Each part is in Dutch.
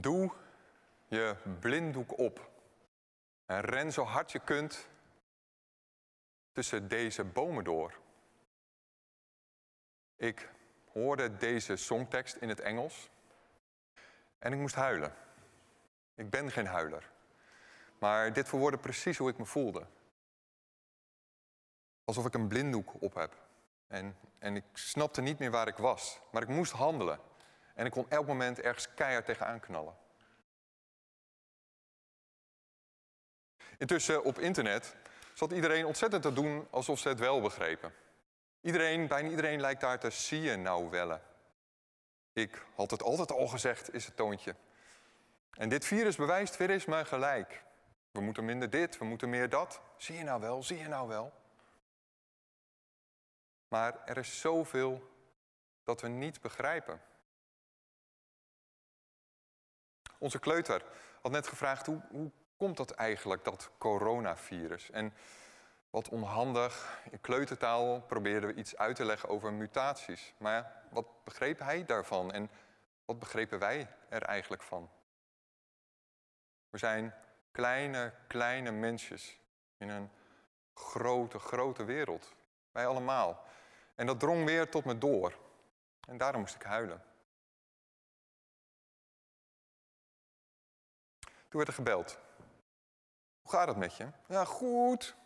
Doe je blinddoek op en ren zo hard je kunt tussen deze bomen door. Ik hoorde deze songtekst in het Engels en ik moest huilen. Ik ben geen huiler. Maar dit verwoordde precies hoe ik me voelde. Alsof ik een blinddoek op heb. En, en ik snapte niet meer waar ik was. Maar ik moest handelen. En ik kon elk moment ergens keihard tegenaan knallen. Intussen op internet zat iedereen ontzettend te doen alsof ze het wel begrepen. Iedereen, bijna iedereen lijkt daar te zie je nou wellen. Ik had het altijd al gezegd, is het toontje. En dit virus bewijst weer eens mijn gelijk. We moeten minder dit, we moeten meer dat. Zie je nou wel, zie je nou wel. Maar er is zoveel dat we niet begrijpen. Onze kleuter had net gevraagd, hoe, hoe komt dat eigenlijk, dat coronavirus? En wat onhandig, in kleutertaal probeerden we iets uit te leggen over mutaties. Maar wat begreep hij daarvan en wat begrepen wij er eigenlijk van? We zijn kleine, kleine mensjes in een grote, grote wereld. Wij allemaal. En dat drong weer tot me door. En daarom moest ik huilen. Toen werd er gebeld. Hoe gaat het met je? Ja, goed,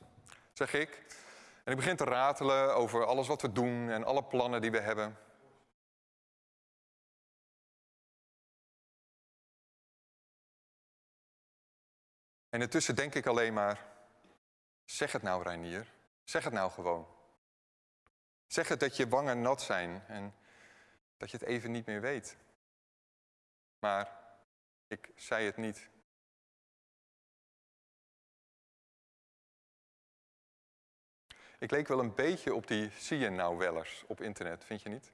zeg ik. En ik begin te ratelen over alles wat we doen en alle plannen die we hebben. En intussen denk ik alleen maar, zeg het nou Reinier, zeg het nou gewoon. Zeg het dat je wangen nat zijn en dat je het even niet meer weet. Maar ik zei het niet. Ik leek wel een beetje op die zie je nou wellers op internet, vind je niet?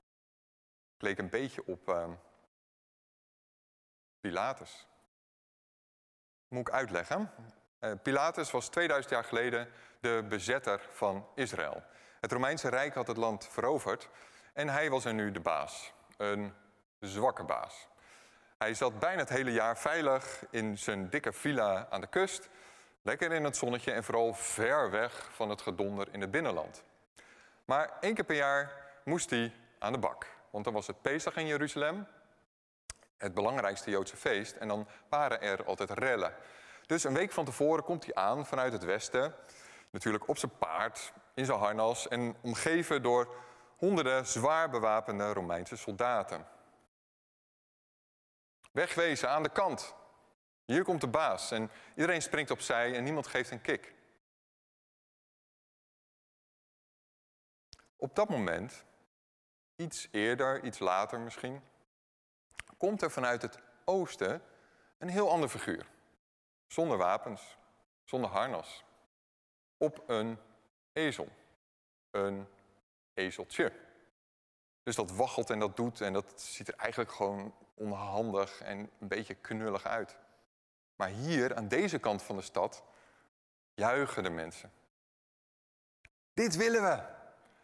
Ik leek een beetje op uh, Pilatus. Moet ik uitleggen? Uh, Pilatus was 2000 jaar geleden de bezetter van Israël. Het Romeinse Rijk had het land veroverd en hij was er nu de baas. Een zwakke baas. Hij zat bijna het hele jaar veilig in zijn dikke villa aan de kust Lekker in het zonnetje en vooral ver weg van het gedonder in het binnenland. Maar één keer per jaar moest hij aan de bak. Want dan was het Pesach in Jeruzalem, het belangrijkste Joodse feest. En dan waren er altijd rellen. Dus een week van tevoren komt hij aan vanuit het westen. Natuurlijk op zijn paard, in zijn harnas en omgeven door honderden zwaar bewapende Romeinse soldaten. Wegwezen aan de kant, hier komt de baas en iedereen springt opzij en niemand geeft een kick. Op dat moment, iets eerder, iets later misschien, komt er vanuit het oosten een heel ander figuur. Zonder wapens, zonder harnas. Op een ezel. Een ezeltje. Dus dat waggelt en dat doet en dat ziet er eigenlijk gewoon onhandig en een beetje knullig uit. Maar hier, aan deze kant van de stad, juichen de mensen. Dit willen we.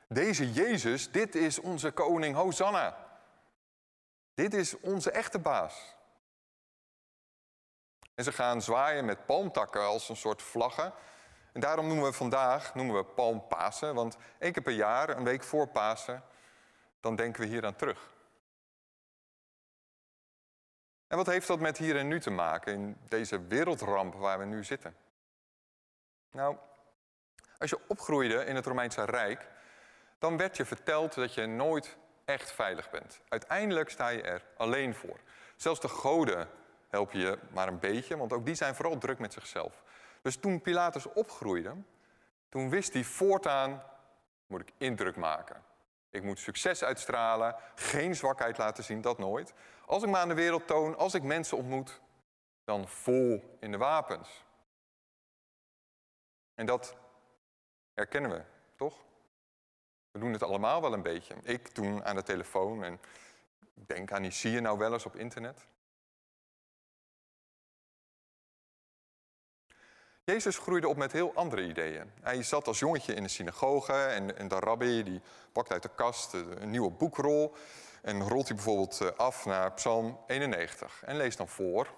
Deze Jezus, dit is onze koning Hosanna. Dit is onze echte baas. En ze gaan zwaaien met palmtakken als een soort vlaggen. En daarom noemen we vandaag noemen we Palmpasen, want één keer per jaar, een week voor Pasen, dan denken we hier aan terug. En wat heeft dat met hier en nu te maken in deze wereldramp waar we nu zitten? Nou, als je opgroeide in het Romeinse Rijk, dan werd je verteld dat je nooit echt veilig bent. Uiteindelijk sta je er alleen voor. Zelfs de goden helpen je maar een beetje, want ook die zijn vooral druk met zichzelf. Dus toen Pilatus opgroeide, toen wist hij voortaan moet ik indruk maken. Ik moet succes uitstralen, geen zwakheid laten zien, dat nooit. Als ik me aan de wereld toon, als ik mensen ontmoet, dan vol in de wapens. En dat herkennen we, toch? We doen het allemaal wel een beetje. Ik toen aan de telefoon en denk aan die zie je nou wel eens op internet. Jezus groeide op met heel andere ideeën. Hij zat als jongetje in de synagoge en, en de rabbi die pakte uit de kast een nieuwe boekrol. En rolt hij bijvoorbeeld eh, af naar Psalm 91 en leest dan voor.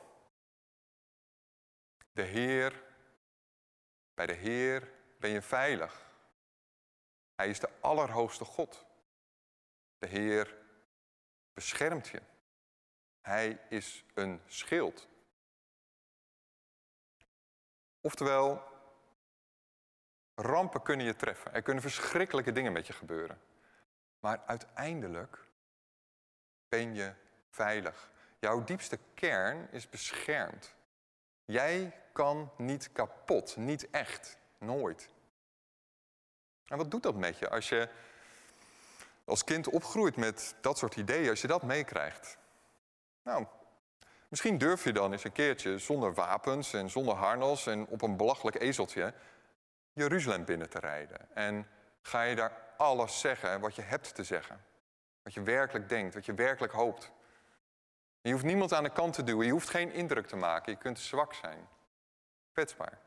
De Heer, bij de Heer ben je veilig. Hij is de allerhoogste God. De Heer beschermt je. Hij is een schild. Oftewel, rampen kunnen je treffen. Er kunnen verschrikkelijke dingen met je gebeuren. Maar uiteindelijk ben je veilig. Jouw diepste kern is beschermd. Jij kan niet kapot, niet echt, nooit. En wat doet dat met je als je als kind opgroeit met dat soort ideeën, als je dat meekrijgt? Nou, misschien durf je dan eens een keertje zonder wapens en zonder harnas en op een belachelijk ezeltje Jeruzalem binnen te rijden. En ga je daar alles zeggen wat je hebt te zeggen. Wat je werkelijk denkt, wat je werkelijk hoopt. je hoeft niemand aan de kant te duwen, je hoeft geen indruk te maken, je kunt zwak zijn. Kwetsbaar.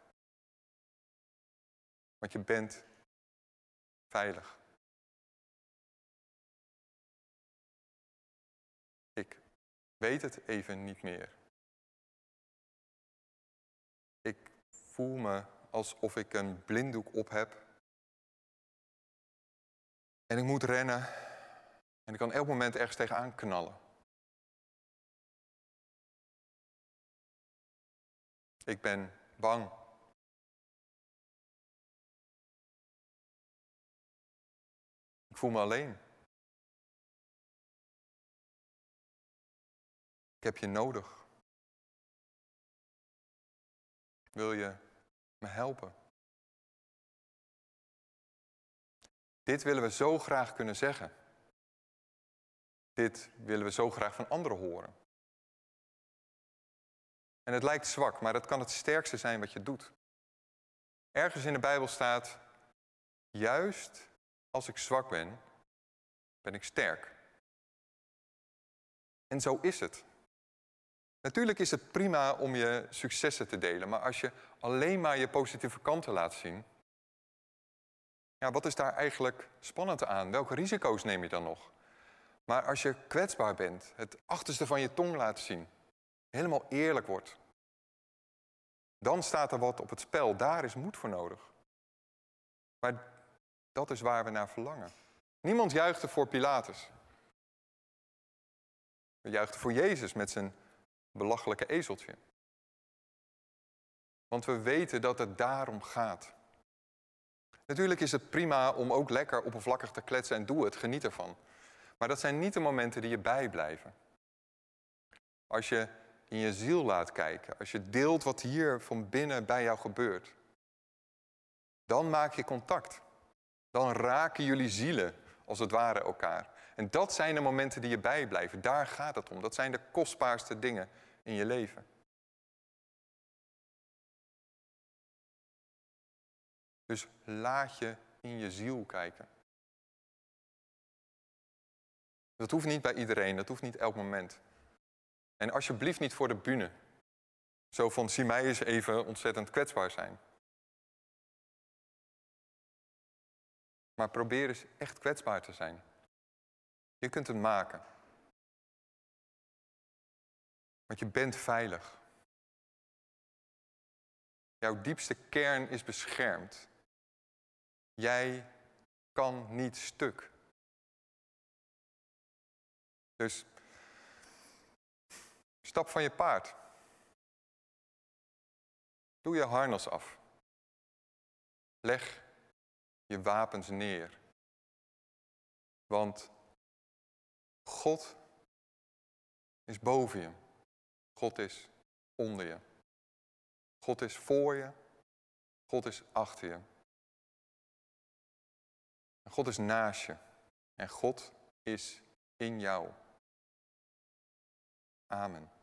Want je bent veilig. Weet het even niet meer. Ik voel me alsof ik een blinddoek op heb. En ik moet rennen. En ik kan elk moment ergens tegenaan knallen. Ik ben bang. Ik voel me alleen. Ik heb je nodig. Wil je me helpen? Dit willen we zo graag kunnen zeggen. Dit willen we zo graag van anderen horen. En het lijkt zwak, maar dat kan het sterkste zijn wat je doet. Ergens in de Bijbel staat, juist als ik zwak ben, ben ik sterk. En zo is het. Natuurlijk is het prima om je successen te delen, maar als je alleen maar je positieve kanten laat zien, ja, wat is daar eigenlijk spannend aan? Welke risico's neem je dan nog? Maar als je kwetsbaar bent, het achterste van je tong laat zien, helemaal eerlijk wordt, dan staat er wat op het spel. Daar is moed voor nodig. Maar dat is waar we naar verlangen. Niemand juichte voor Pilatus. We juichten voor Jezus met zijn belachelijke ezeltje. Want we weten dat het daarom gaat. Natuurlijk is het prima om ook lekker oppervlakkig te kletsen en doe het, geniet ervan. Maar dat zijn niet de momenten die je bijblijven. Als je in je ziel laat kijken, als je deelt wat hier van binnen bij jou gebeurt, dan maak je contact. Dan raken jullie zielen als het ware elkaar. En dat zijn de momenten die je bijblijven. Daar gaat het om. Dat zijn de kostbaarste dingen in je leven. Dus laat je in je ziel kijken. Dat hoeft niet bij iedereen, dat hoeft niet elk moment. En alsjeblieft niet voor de bühne. Zo van, zie mij eens even ontzettend kwetsbaar zijn. Maar probeer eens echt kwetsbaar te zijn. Je kunt het maken. Want je bent veilig. Jouw diepste kern is beschermd. Jij kan niet stuk. Dus stap van je paard. Doe je harnas af. Leg je wapens neer. Want God is boven je. God is onder je. God is voor je. God is achter je. God is naast je. En God is in jou. Amen.